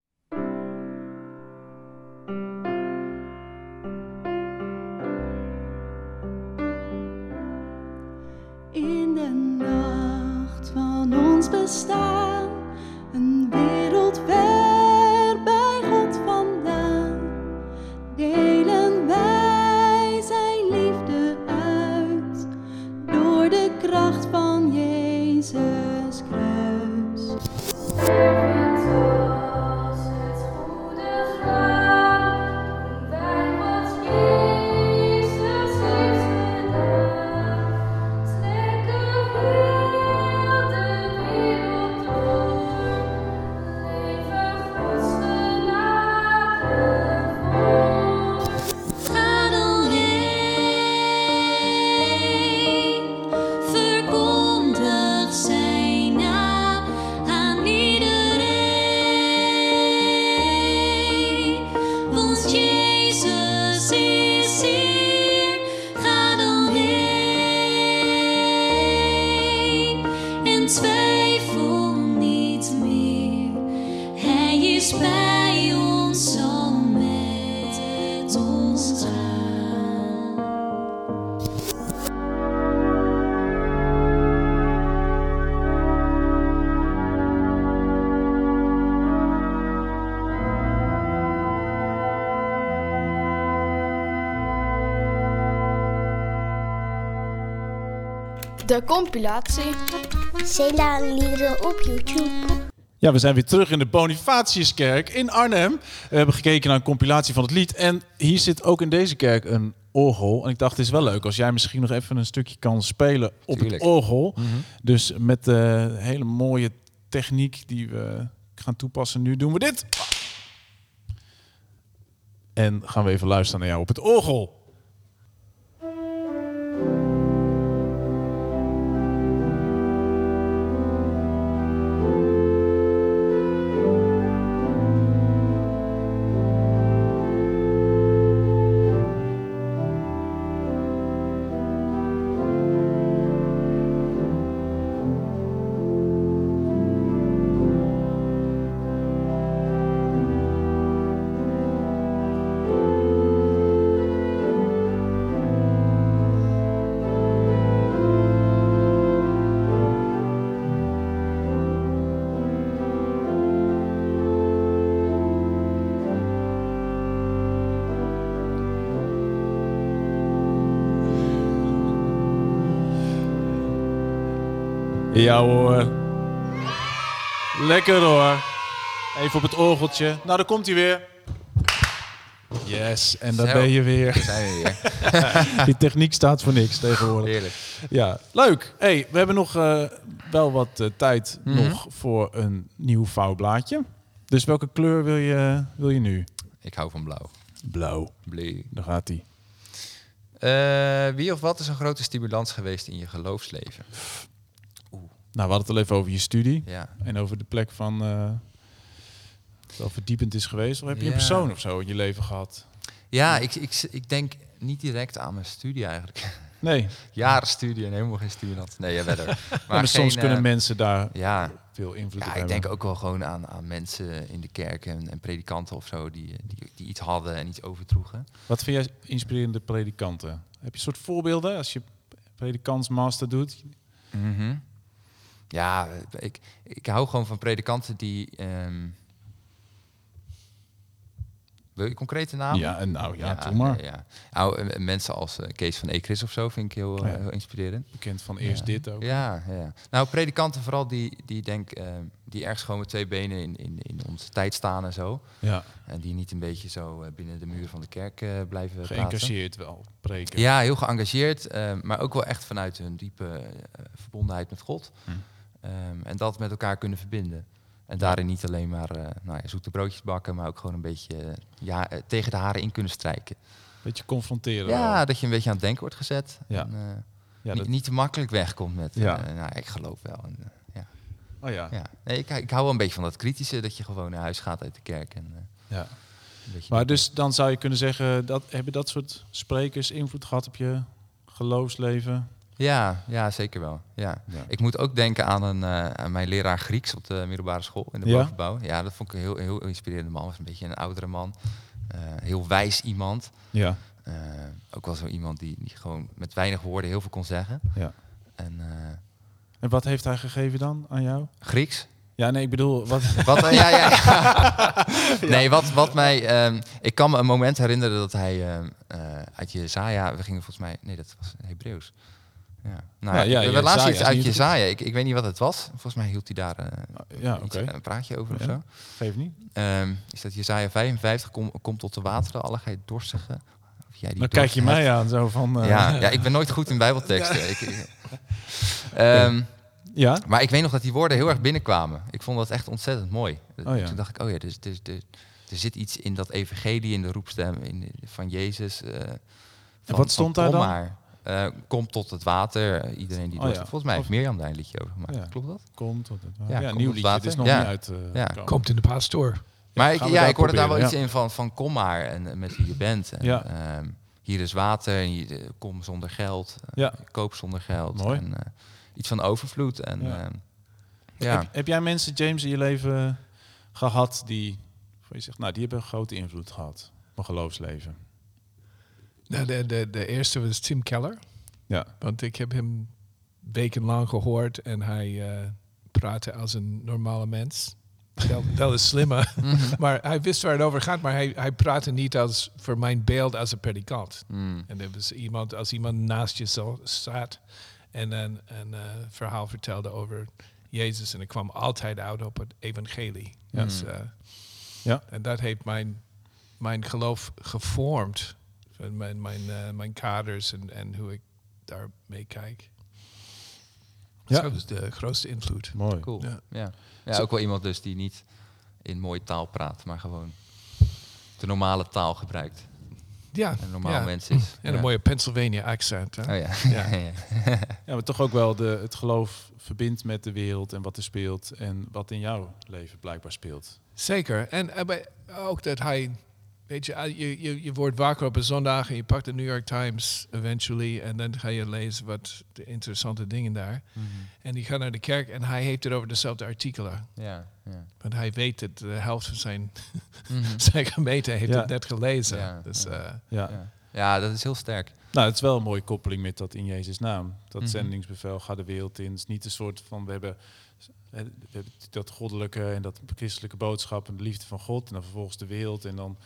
De compilatie. Cela liederen op YouTube. Ja, we zijn weer terug in de Bonifatiuskerk in Arnhem. We hebben gekeken naar een compilatie van het lied. En hier zit ook in deze kerk een orgel. En ik dacht, het is wel leuk als jij misschien nog even een stukje kan spelen op Tuurlijk. het orgel. Dus met de hele mooie techniek die we gaan toepassen. Nu doen we dit. En gaan we even luisteren naar jou op het orgel. Ja hoor. Lekker hoor. Even op het orgeltje. Nou, daar komt hij weer. Yes, en daar Zo. ben je weer. Zijn we weer. (laughs) Die techniek staat voor niks tegenwoordig. Heerlijk. Ja, leuk. Hey, we hebben nog eh, wel wat eh, tijd Mhm. nog voor een nieuw vouwblaadje. Dus welke kleur wil je, wil je nu? Ik hou van blauw. Blauw. Blue. Daar gaat hij. Eh, wie of wat is een grote stimulans geweest in je geloofsleven? Nou, we hadden het al even over je studie. Ja. En over de plek van... wel verdiepend is geweest. Of heb je een persoon of zo in je leven gehad? Ja, ik, ik, ik denk niet direct aan mijn studie eigenlijk. (laughs) Nee, Jaren studie en helemaal geen stimulans. Nee, ja, verder. (laughs) Maar, maar, soms kunnen eh, mensen daar Ja, veel invloed op ja, ik hebben. denk ook wel gewoon aan, aan mensen in de kerk en, en predikanten of zo die, die, die iets hadden en iets overdroegen. Wat vind jij inspirerende predikanten? Heb je een soort voorbeelden als je predikantsmaster doet? Mhm. Ja, ik, ik hou gewoon van predikanten die. ehm, wil je concrete namen? Ja, en nou ja, doe maar. ja. Nou, mensen als eh, Kees van Ekris of zo vind ik heel, eh, Ja. heel inspirerend. Bekend van eerst Ja. dit ook. Ja, ja. Nou, predikanten vooral die, die denk, eh, die ergens gewoon met twee benen in, in, in onze tijd staan en zo. Ja, En die niet een beetje zo binnen de muur van de kerk blijven praten. geëngageerd wel, preken. Ja, heel geëngageerd, maar ook wel echt vanuit hun diepe verbondenheid met God. Hm. Ehm, en dat met elkaar kunnen verbinden. En daarin niet alleen maar eh, nou ja, zoete broodjes bakken, maar ook gewoon een beetje eh, ja, eh, tegen de haren in kunnen strijken. Beetje confronteren. Ja, dat je een beetje aan het denken wordt gezet. Ja. En, ja, niet, dat, niet te makkelijk wegkomt met, Ja. nou, ik geloof wel. En, ja. oh ja. Ja. Nee, ik, ik hou wel een beetje van dat kritische, dat je gewoon naar huis gaat uit de kerk. En, ja. Maar dus dan zou je kunnen zeggen, dat, hebben dat soort sprekers invloed gehad op je geloofsleven? Ja, ja, zeker wel. Ja. Ja. Ik moet ook denken aan, een, eh, aan mijn leraar Grieks op de middelbare school in de Ja? bovenbouw. Ja, dat vond ik een heel, heel inspirerende man. Was een beetje een oudere man. Eh, heel wijs iemand. Ja. Eh, ook wel zo iemand die, die gewoon met weinig woorden heel veel kon zeggen. ja. En En wat heeft hij gegeven dan aan jou? Grieks? Ja, nee, ik bedoel, wat... (laughs) Wat, ja, ja, (laughs) ja. Nee, wat, wat mij... ehm, ik kan me een moment herinneren dat hij ehm, eh, uit Jezaja... We gingen volgens mij... Nee, dat was Hebreeuws. Ja. Nou, Ja, ja, ja, we laatst iets is uit Jezaja. Ik, ik weet niet wat het was. Volgens mij hield hij daar eh, ja, iets, oké. een praatje over of Ja. zo. Geef niet. Ehm, is dat Jezaja 55, kom, kom tot de wateren, alle gij dorstigen. Of jij die Dan kijk je mij aan, zo van... eh, Ja, (laughs) ja, ik ben nooit goed in bijbelteksten. Ik, Ehm, ja? maar ik weet nog dat die woorden heel erg binnenkwamen. Ik vond dat echt ontzettend mooi. Oh ja. Toen dacht ik, oh ja, dus, dus, dus, er zit iets in dat evangelie, in de roepstem in, de- van Jezus. eh, van- wat stond van daar dan? maar. Eh, kom tot het water. eh, iedereen die Oh ja. Volgens mij heeft Mirjam daar een liedje over gemaakt. Ja. Klopt dat? Komt tot het Ja, Ja, komt nieuw liedje. Het water. is nog Ja. niet uit. eh, Ja. gekomen. Komt in de pastoor. Maar ik, ja, ik hoorde daar wel iets in van, van kom maar en met wie je bent. En, Ja. ehm, hier is water en hier, kom zonder geld. Ja. Koop zonder geld. Mooi. En, eh, iets van overvloed. En, Ja. ja. ja. Heb, heb jij mensen, James, in je leven gehad die Waar je zegt, nou, die hebben een grote invloed gehad op mijn geloofsleven. Nou, de, de, de eerste was Tim Keller. Ja. Want ik heb hem wekenlang gehoord en hij eh, praatte als een normale mens. Wel, wel een slimme, maar hij wist waar het over gaat, maar hij, hij praatte niet als voor mijn beeld als een predikant. Mm. En er was iemand, als iemand naast je zo staat en een, een eh, verhaal vertelde over Jezus en ik kwam altijd uit op het evangelie. Dus, eh, Ja. En dat heeft mijn, mijn geloof gevormd. Mijn, mijn, eh, mijn kaders en, en hoe ik daarmee kijk. Ja. Dat is de grootste invloed. Mooi. Cool. Ja. Ja. Ja. ook wel iemand dus die niet in mooie taal praat, maar gewoon de normale taal gebruikt. Ja, Een normaal ja. mens is. En ja. een mooie Pennsylvania accent. Hè? Oh ja. Ja. (laughs) ja. Ja, maar toch ook wel de, het geloof verbindt met de wereld en wat er speelt en wat in jouw leven blijkbaar speelt. Zeker. En eh, bij- ook dat hij, weet je, eh, je, je, je wordt wakker op een zondag en je pakt de New York Times eventually en dan ga je lezen wat de interessante dingen daar. Mhm. En die gaat naar de kerk en hij heeft het over dezelfde artikelen. ja. ja. Want hij weet dat de helft van zijn, (laughs) Mhm. zijn gemeente heeft Ja. het net gelezen. Ja, Dus ja. eh, Ja. Ja. dat is heel sterk. Nou, het is wel een mooie koppeling met dat in Jezus' naam. Dat Mhm. zendingsbevel, ga de wereld in. Het is niet een soort van, we hebben, hè, we hebben dat goddelijke en dat christelijke boodschap en de liefde van God. En dan vervolgens de wereld. En dan,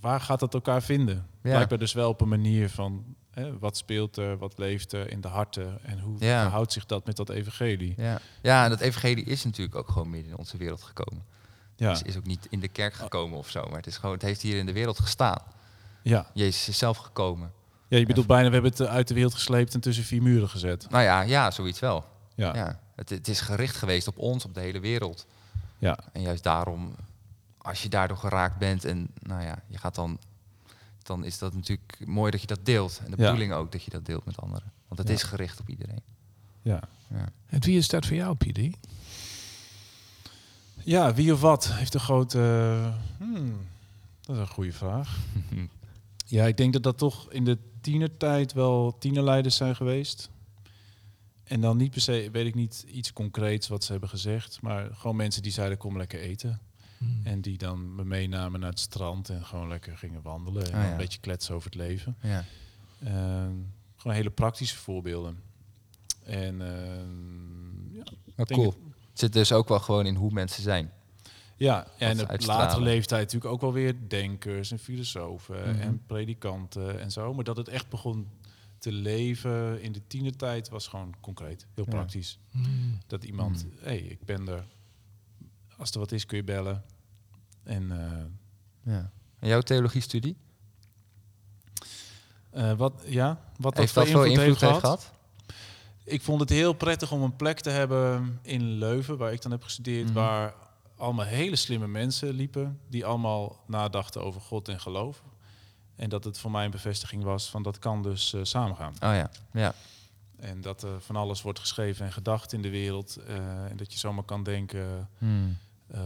waar gaat dat elkaar vinden? Ja. Blijkbaar dus wel op een manier van, hè, wat speelt er, wat leeft er in de harten. En hoe Ja. verhoudt zich dat met dat evangelie? Ja. ja, en dat evangelie is natuurlijk ook gewoon midden in onze wereld gekomen. Ja, Het is ook niet in de kerk gekomen of zo, maar het, is gewoon, het heeft hier in de wereld gestaan. ja. Jezus is zelf gekomen. ja je bedoelt bijna, we hebben het eh, uit de wereld gesleept en tussen vier muren gezet. Nou ja, ja zoiets wel. Ja, Ja. Het, het is gericht geweest op ons, op de hele wereld. ja. En juist daarom, als je daardoor geraakt bent en nou ja, je gaat dan, dan is dat natuurlijk mooi dat je dat deelt. En de Ja. bedoeling ook dat je dat deelt met anderen. Want het Ja. is gericht op iedereen. ja. Ja. en wie is dat voor jou, PD? Ja, wie of wat heeft een grote. hmm, dat is een goede vraag. (laughs) Ja, ik denk dat dat toch in de tienertijd wel tienerleiders zijn geweest. En dan niet per se, weet ik niet, iets concreets wat ze hebben gezegd. Maar gewoon mensen die zeiden, kom lekker eten. Hmm. En die dan me meenamen naar het strand en gewoon lekker gingen wandelen. En Ah, ja. een beetje kletsen over het leven. Ja. Ehm, gewoon hele praktische voorbeelden. En ehm, ja, denk cool. het- zit dus ook wel gewoon in hoe mensen zijn. Ja, en op latere leeftijd natuurlijk ook wel weer denkers en filosofen Mhm. en predikanten en zo. Maar dat het echt begon te leven in de tienertijd was gewoon concreet, heel Ja. praktisch. Hmm. Dat iemand, Mhm. hé, hey, ik ben er. Als er wat is, kun je bellen. En eh, Ja. En jouw theologiestudie? eh, wat, ja, wat Heeft voor dat veel invloed, invloed heeft heeft gehad. gehad? Ik vond het heel prettig om een plek te hebben in Leuven, waar ik dan heb gestudeerd, Mhm. waar allemaal hele slimme mensen liepen, die allemaal nadachten over God en geloof. En dat het voor mij een bevestiging was van dat kan dus eh, samengaan. Oh ja. Ja. En dat er van alles wordt geschreven en gedacht in de wereld. en dat je zomaar kan denken, Hmm. Eh,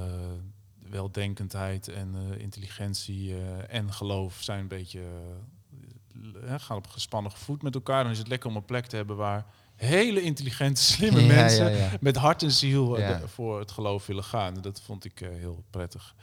weldenkendheid en eh, intelligentie eh, en geloof zijn een beetje gaan op gespannen voet met elkaar. Dan is het lekker om een plek te hebben waar hele intelligente, slimme (laughs) Ja, mensen ja, ja. met hart en ziel voor het geloof willen gaan. En dat vond ik heel prettig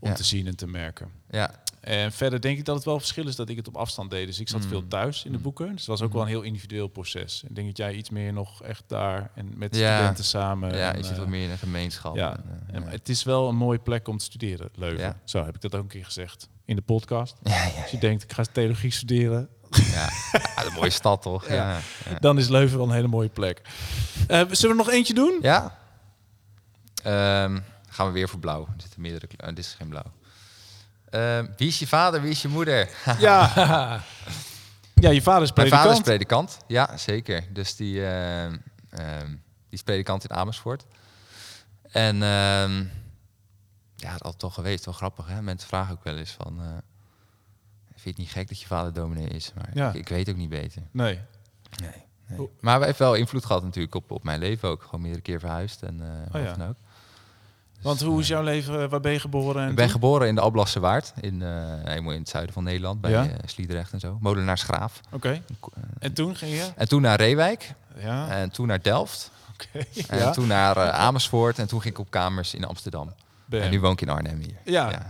om te zien en te merken. Ja. En verder denk ik dat het wel verschil is dat ik het op afstand deed. Dus ik zat Mm. veel thuis in de Mm. boeken. Dus het was ook wel een heel individueel proces. Ik denk dat jij iets meer nog echt daar en met Ja. studenten samen. ja, je zit eh, wat meer in een gemeenschap. ja. En, eh, en ja. Het is wel een mooie plek om te studeren, Leuven. Ja. Zo heb ik dat ook een keer gezegd in de podcast. (laughs) Ja, ja, Als je denkt, ik ga theologie studeren, ja. Ja, een mooie stad toch? Ja. Dan is Leuven wel een hele mooie plek. Eh, zullen we er nog eentje doen? Ja. Ehm, gaan we weer voor blauw. Er zitten meerdere kleuren. dit is geen blauw. Ehm, wie is je vader, wie is je moeder? (laughs) Ja. (laughs) ja, je vader is Mijn predikant. vader is predikant. Ja, zeker. Dus die, ehm, ehm, die is predikant in Amersfoort. En ja, dat altijd toch geweest. Wel grappig, hè? Mensen vragen ook wel eens van... eh, vind je het niet gek dat je vader dominee is? Maar Ja. ik, ik weet ook niet beter. Nee. Nee, Maar hij heeft wel invloed gehad natuurlijk op, op mijn leven ook. Gewoon meerdere keer verhuisd en eh wat Oh ja. dan ook. Want hoe is jouw leven? eh, Waar ben je geboren? En Ik ben toen? geboren in de Alblasse Waard, in, eh, helemaal in het zuiden van Nederland, bij Ja? eh, Sliedrecht en zo. Molenaarsgraaf. Oké. En toen ging je? En toen naar Reewijk, Ja. en toen naar Delft, Oké. en Ja. toen naar Amersfoort en toen ging ik op kamers in Amsterdam. Ben. En nu woon ik in Arnhem hier. Ja.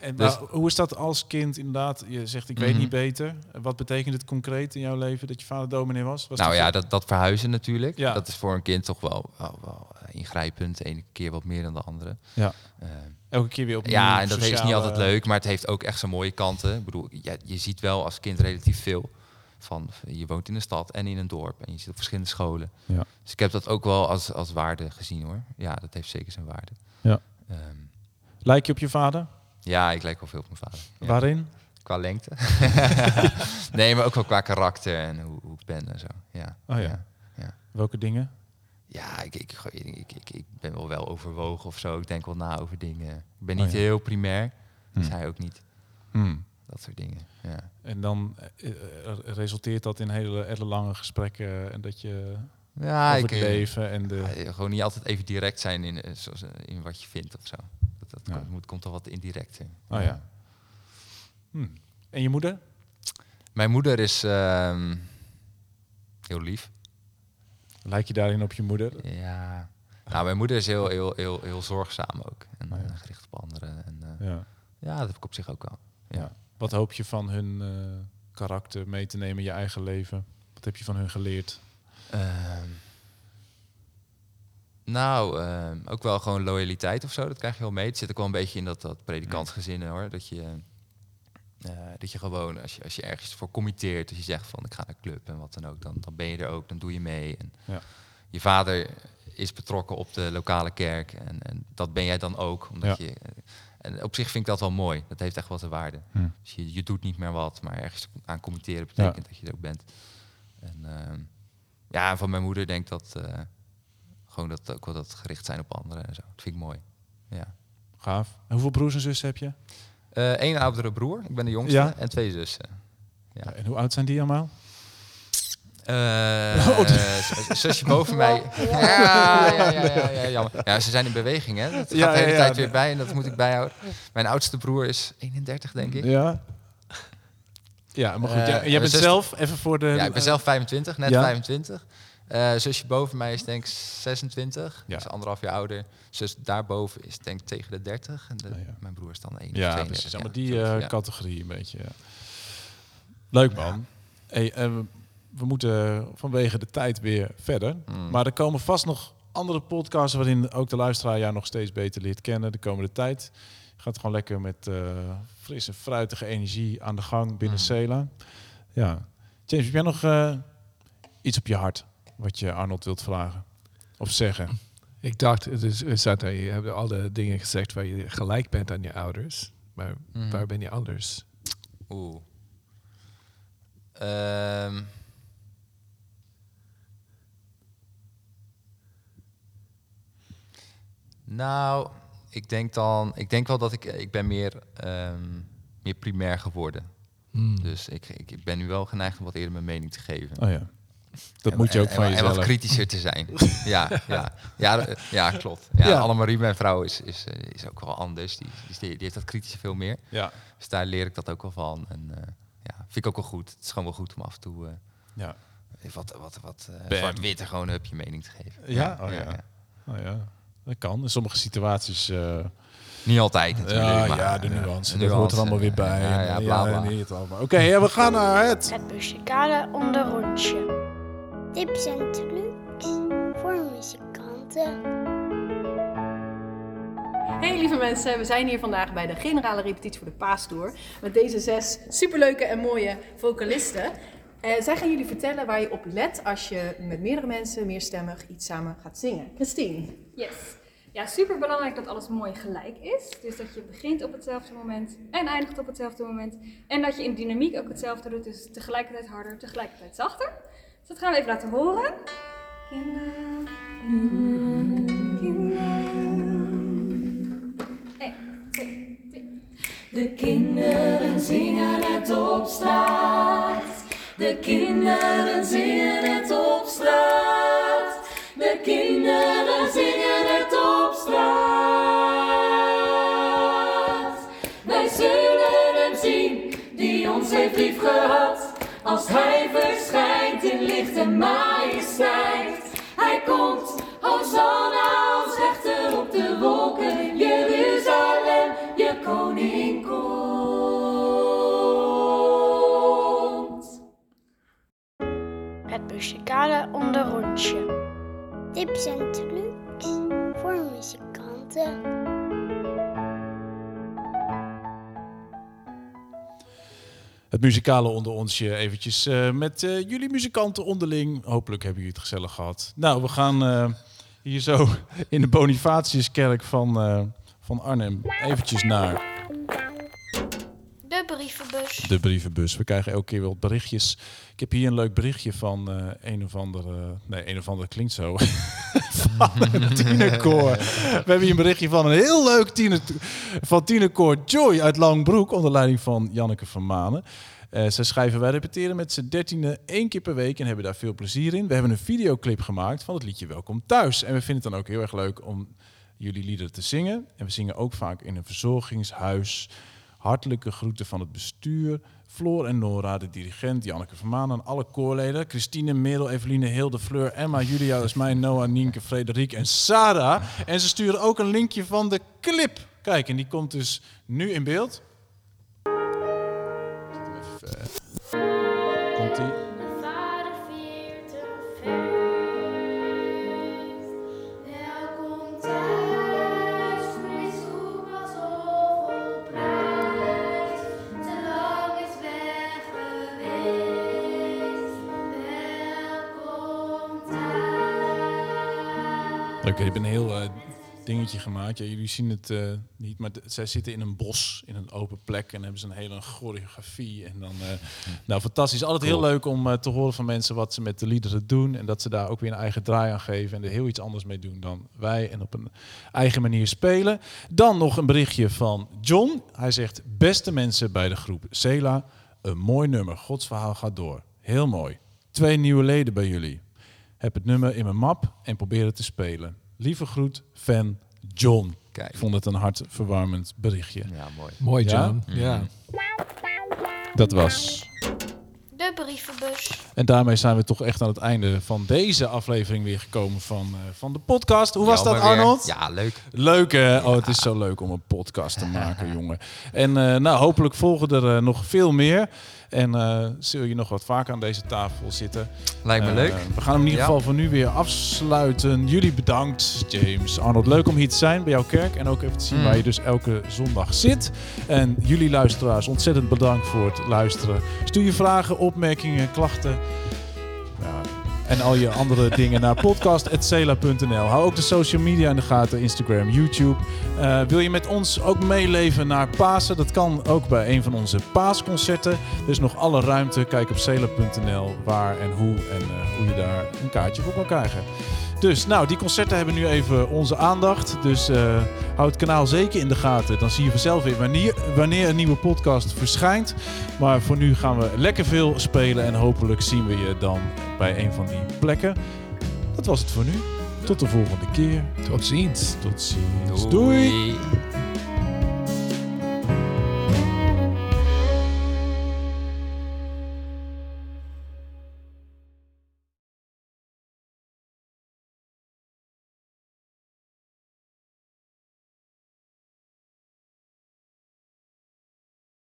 En Dus- maar hoe is dat als kind inderdaad? Je zegt, ik weet Mhm. niet beter. Wat betekent het concreet in jouw leven dat je vader dominee was? was nou dat ja, dat, dat verhuizen natuurlijk. Ja. Dat is voor een kind toch wel, wel, wel eh, ingrijpend. De ene keer wat meer dan de andere. Ja. Eh, Elke keer weer opnieuw ja, en dat is niet altijd leuk, maar het heeft ook echt zijn mooie kanten. Ik bedoel, ja, je ziet wel als kind relatief veel. Van, je woont in een stad en in een dorp en je zit op verschillende scholen. Ja. Dus ik heb dat ook wel als, als waarde gezien hoor. Ja, dat heeft zeker zijn waarde. Ja. Ehm, Lijk je op je vader? Ja, ik lijk wel veel op mijn vader. Ja. Waarin? Qua lengte. (laughs) nee, maar ook wel qua karakter en hoe, hoe ik ben en zo. Ja. Oh ja. ja. Welke dingen? Ja, ik, ik, ik, ik, ben wel wel overwogen of zo. Ik denk wel na over dingen. Ik ben Oh niet ja. heel primair. Dus Hm. hij ook niet. Hmm. Dat soort dingen. Ja. En dan eh, eh, resulteert dat in hele, hele lange gesprekken en dat je Ja, over ik het eh, leven en de... ja, gewoon niet altijd even direct zijn in, eh, zoals, eh, in wat je vindt of zo. Dat, dat Ja. komt, moet, komt toch wat indirecter. Oh ja. Hmm. En je moeder? Mijn moeder is ehm, heel lief. Lijk je daarin op je moeder? Ja. Nou, mijn moeder is heel, heel, heel, heel zorgzaam ook. En Oh ja. eh, gericht op anderen. En, eh, Ja. ja, dat heb ik op zich ook wel. ja. Wat hoop je van hun eh, karakter mee te nemen in je eigen leven? Wat heb je van hun geleerd? Nou, ehm, ook wel gewoon loyaliteit of zo. Dat krijg je wel mee. Het zit ook wel een beetje in dat, dat predikantsgezin hoor. Dat je, eh, dat je gewoon, als je, als je ergens voor committeert, als je zegt van ik ga naar club en wat dan ook, dan, dan ben je er ook, dan doe je mee. En Ja. Je vader is betrokken op de lokale kerk en, en dat ben jij dan ook. Omdat Ja. je, eh, en op zich vind ik dat wel mooi. Dat heeft echt wel zijn waarde. Hm. Dus je, je doet niet meer wat, maar ergens aan committeren betekent dat je er ook bent. En ehm, ja, van mijn moeder denk ik dat eh, gewoon dat ook wel dat gericht zijn op anderen en zo. Dat vind ik mooi. Ja. Gaaf. En hoeveel broers en zussen heb je? Eén oudere broer, ik ben de jongste, Ja. en twee zussen. Ja. En hoe oud zijn die allemaal? Eh, Oh, z- zusje boven mij. Ja, ja, ja, ja, ja, jammer. Ja, ze zijn in beweging, hè? Dat gaat Ja, de hele ja, tijd ja. weer bij en dat moet ik bijhouden. Mijn oudste broer is 31, denk ik. Ja. Ja, maar goed. Eh, jij, jij bent zus- zelf, even voor de... Ja, ik ben zelf 25, net Ja. 25. Eh, zusje boven mij is denk ik 26, Ja. dus anderhalf jaar ouder. Zus daarboven is denk ik tegen de 30 en de, Oh, ja. mijn broer is dan 1 Ja, precies. Allemaal die zoiets, eh, ja. categorie een beetje. Ja. Leuk man. Hey, eh, we- moeten vanwege de tijd weer verder. Mm. Maar er komen vast nog andere podcasts waarin ook de luisteraar jou nog steeds beter leert kennen de komende tijd. Je gaat gewoon lekker met frisse, fruitige energie aan de gang binnen Mm. Cela. Ja. James, heb jij nog iets op je hart wat je Arnold wilt vragen? Of zeggen? Ik dacht, het is, is dat je hebt alle dingen gezegd waar je gelijk bent aan je ouders. Maar Mhm. waar ben je anders? Oeh. Ehm. nou, ik denk dan, ik denk wel dat ik, ik ben meer, ehm, meer primair geworden. Hmm. Dus ik, ik, ik ben nu wel geneigd om wat eerder mijn mening te geven. Oh ja. Dat En- moet je ook en- van en, jezelf. En wat kritischer te zijn. (laughs) ja, ja. Ja, ja, klopt. Ja, Ja. Annemarie, mijn vrouw, is, is, eh, is ook wel anders. Die, die, die heeft dat kritische veel meer. Ja. Dus daar leer ik dat ook wel van. En eh, ja, vind ik ook wel goed. Het is gewoon wel goed om af en toe eh, Ja. wat, wat, wat eh, zwart-wit en gewoon een hupje mening te geven. Ja? Oh ja. Oh ja. Dat kan. In sommige situaties. eh, Niet altijd natuurlijk. ja, maar, ja, de nuance. de dat hoort er allemaal weer bij. Ja, ja, bla, bla. Oké, ja, we gaan naar het. Het muzikale onderrondje. Tips en trucs voor muzikanten. Hey lieve mensen, we zijn hier vandaag bij de generale repetitie voor de Paastour. Met deze zes superleuke en mooie vocalisten. Eh, zij gaan jullie vertellen waar je op let als je met meerdere mensen meerstemmig iets samen gaat zingen. Christine. Yes. Ja, super belangrijk dat alles mooi gelijk is. Dus dat je begint op hetzelfde moment en eindigt op hetzelfde moment. En dat je in dynamiek ook hetzelfde doet. Dus tegelijkertijd harder, tegelijkertijd zachter. Dus dat gaan we even laten horen. Kinderen, kinderen. Eén, twee, drie. De kinderen zingen het op straat. De kinderen zingen het op straat. De kinderen zingen het op straat. Wij zullen hem zien die ons heeft lief. Als hij verschijnt in licht en majesteit. Hij komt, Hosanna, als rechter op de wolken. Jeruzalem, je koning komt. Het muzikale onderrondje. Tips en trucs voor muzikanten. Het muzikale onder onsje eventjes eh, met eh, jullie muzikanten onderling. Hopelijk hebben jullie het gezellig gehad. Nou, we gaan eh, hier zo (laughs) in de Bonifatiuskerk van, van Arnhem eventjes naar De brievenbus. de brievenbus. We krijgen elke keer wel berichtjes. Ik heb hier een leuk berichtje van een of andere... Nee, een of andere klinkt zo. (laughs) van een (laughs) tienerkoor. We hebben hier een berichtje van een heel leuk tiener, van tienerkoor Joy uit Langbroek... onder leiding van Janneke van Manen. Eh ze schrijven, wij repeteren met z'n dertiende één keer per week en hebben daar veel plezier in. We hebben een videoclip gemaakt van het liedje Welkom Thuis. En we vinden het dan ook heel erg leuk om jullie liederen te zingen. En we zingen ook vaak in een verzorgingshuis. Hartelijke groeten van het bestuur. Floor en Nora, de dirigent, Janneke Vermaan en alle koorleden. Christine, Merel, Eveline, Hilde, Fleur, Emma, Julia, Ismijn, Noah, Nienke, Frederik en Sarah. En ze sturen ook een linkje van de clip. Kijk, en die komt dus nu in beeld. Zet ik heb een heel eh, dingetje gemaakt. Ja, jullie zien het eh, niet, maar zij zitten in een bos, in een open plek en hebben ze een hele choreografie. En dan, eh, nou, fantastisch. Altijd heel leuk om te horen van mensen wat ze met de liederen doen en dat ze daar ook weer een eigen draai aan geven en er heel iets anders mee doen dan wij en op een eigen manier spelen. Dan nog een berichtje van John. Hij zegt: Beste mensen bij de groep Cela, een mooi nummer. Gods verhaal gaat door. Heel mooi. Twee nieuwe leden bij jullie. Heb het nummer in mijn map en probeer het te spelen. Lieve groet, fan John. Kijk. Ik vond het een hartverwarmend berichtje. Ja, mooi. Mooi? John. Ja. Dat was. De brievenbus. En daarmee zijn we toch echt aan het einde van deze aflevering weer gekomen van, eh, van de podcast. Hoe was dat, weer. Arnold? Ja, leuk. Leuk hè? Oh, het is zo leuk om een podcast te maken, (laughs) jongen. En eh, nou, hopelijk volgen er eh, nog veel meer. En eh, zul je nog wat vaker aan deze tafel zitten. Lijkt me Eh, leuk. We gaan hem in ieder Ja. geval voor nu weer afsluiten. Jullie bedankt, James. Arnold, leuk om hier te zijn bij jouw kerk. En ook even te zien Mm. waar je dus elke zondag zit. En jullie luisteraars, ontzettend bedankt voor het luisteren. Stuur je vragen, opmerkingen, klachten. Ja, en al je andere (laughs) dingen naar podcast.cela.nl. Hou ook de social media in de gaten, Instagram, YouTube. Eh, wil je met ons ook meeleven naar Pasen? Dat kan ook bij een van onze paasconcerten. Er is nog alle ruimte. Kijk op cela.nl waar en hoe en eh, hoe je daar een kaartje voor kan krijgen. Dus nou, die concerten hebben nu even onze aandacht. Dus eh houd het kanaal zeker in de gaten. Dan zie je vanzelf weer wanneer, wanneer een nieuwe podcast verschijnt. Maar voor nu gaan we lekker veel spelen. En hopelijk zien we je dan bij een van die plekken. Dat was het voor nu. Tot de volgende keer. Tot ziens. Tot ziens. Doei. Doei.